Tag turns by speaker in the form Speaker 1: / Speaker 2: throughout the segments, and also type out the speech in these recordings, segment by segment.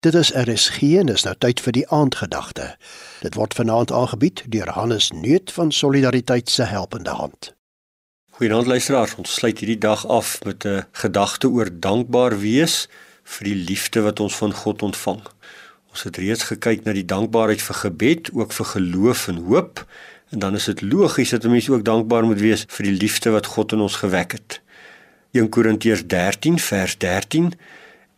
Speaker 1: Dit is RSG en is nou tyd vir die aandgedagte. Dit word vanaand aangebied deur Hannes Neut van Solidariteit se helpende hand.
Speaker 2: Goeienaand luisteraars, ons sluit hierdie dag af met 'n gedagte oor dankbaar wees vir die liefde wat ons van God ontvang. Ons het reeds gekyk na die dankbaarheid vir gebed, ook vir geloof en hoop, en dan is dit logies dat 'n mens ook dankbaar moet wees vir die liefde wat God in ons gewek het. 1 Korintiërs 13 vers 13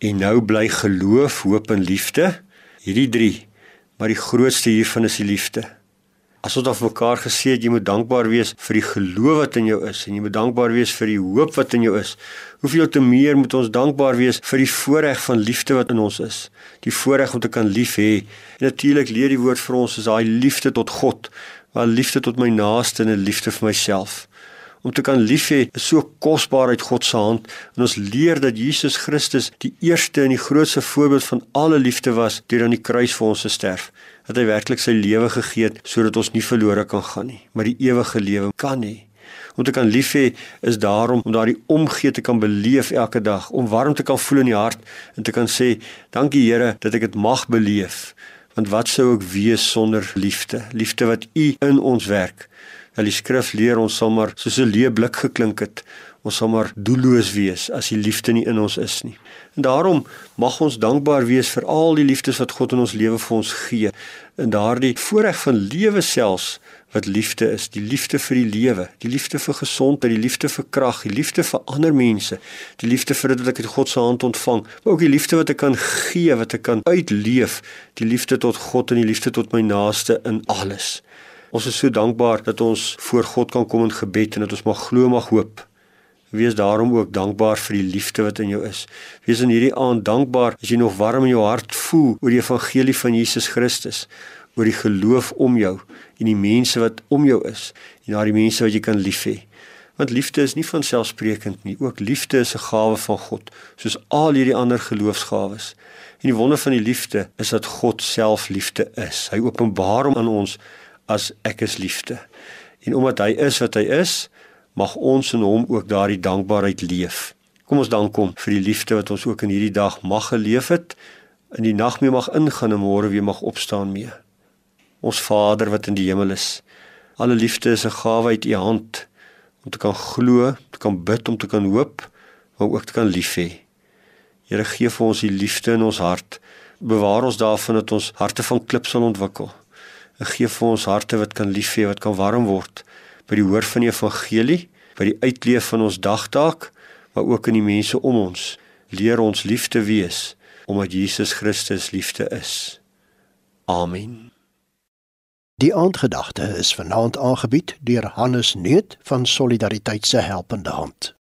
Speaker 2: En nou bly geloof, hoop en liefde, hierdie 3, maar die grootste hiervan is die liefde. As ons af mekaar gesê het jy moet dankbaar wees vir die geloof wat in jou is en jy moet dankbaar wees vir die hoop wat in jou is. Hoeveel te meer moet ons dankbaar wees vir die voorreg van liefde wat in ons is. Die voorreg om te kan lief hê. En natuurlik leer die woord vir ons is daai liefde tot God, maar liefde tot my naaste en 'n liefde vir myself om te kan lief hê is so kosbaar uit God se hand. En ons leer dat Jesus Christus die eerste en die grootste voorbeeld van alle liefde was deur aan die kruis vir ons te sterf. Dat hy werklik sy lewe gegee het sodat ons nie verlore kan gaan nie maar die ewige lewe kan hê. Om te kan lief hê is daarom om daardie omgee te kan beleef elke dag om warm te kan voel in die hart en te kan sê dankie Here dat ek dit mag beleef want wat sou ek wees sonder liefde? Liefde wat u in ons werk Dat die skrif leer ons sal maar soos 'n leë blik geklink het. Ons sal maar doelloos wees as die liefde nie in ons is nie. En daarom mag ons dankbaar wees vir al die liefdes wat God in ons lewe vir ons gee. En daardie voorreg van lewe selfs wat liefde is, die liefde vir die lewe, die liefde vir gesondheid, die liefde vir krag, die liefde vir ander mense, die liefde vir dit wat ek uit God se hand ontvang, maar ook die liefde wat ek kan gee, wat ek kan uitleef, die liefde tot God en die liefde tot my naaste in alles. Ons is so dankbaar dat ons voor God kan kom in gebed en dat ons mag glo mag hoop. Wees daarom ook dankbaar vir die liefde wat in jou is. Wees in hierdie aand dankbaar as jy nog warm in jou hart voel oor die evangelie van Jesus Christus, oor die geloof om jou en die mense wat om jou is en daardie mense wat jy kan lief hê. Want liefde is nie van selfsprekend nie, ook liefde is 'n gawe van God, soos al hierdie ander geloofsgawes. En die wonder van die liefde is dat God self liefde is. Hy openbaar hom aan ons as ek is liefde. En omdat hy is wat hy is, mag ons in hom ook daardie dankbaarheid leef. Kom ons dank hom vir die liefde wat ons ook in hierdie dag mag geleef het, in die nag mee mag ingaan en môre weer mag opstaan mee. Ons Vader wat in die hemel is, alle liefde is 'n gawe uit u hand om te kan glo, te kan bid, om te kan hoop, maar ook te kan lief hê. Here gee vir ons die liefde in ons hart. Bewaar ons daarvan dat ons harte van klip sal ontwikkel gee vir ons harte wat kan lief hê, wat kan warm word by die hoor van die evangelie, by die uitleef van ons dagtaak, maar ook in die mense om ons. Leer ons lief te wees omdat Jesus Christus liefde is. Amen.
Speaker 1: Die aandgedagte is vanaand aangebied deur Hannes Neut van Solidariteit se helpende hand.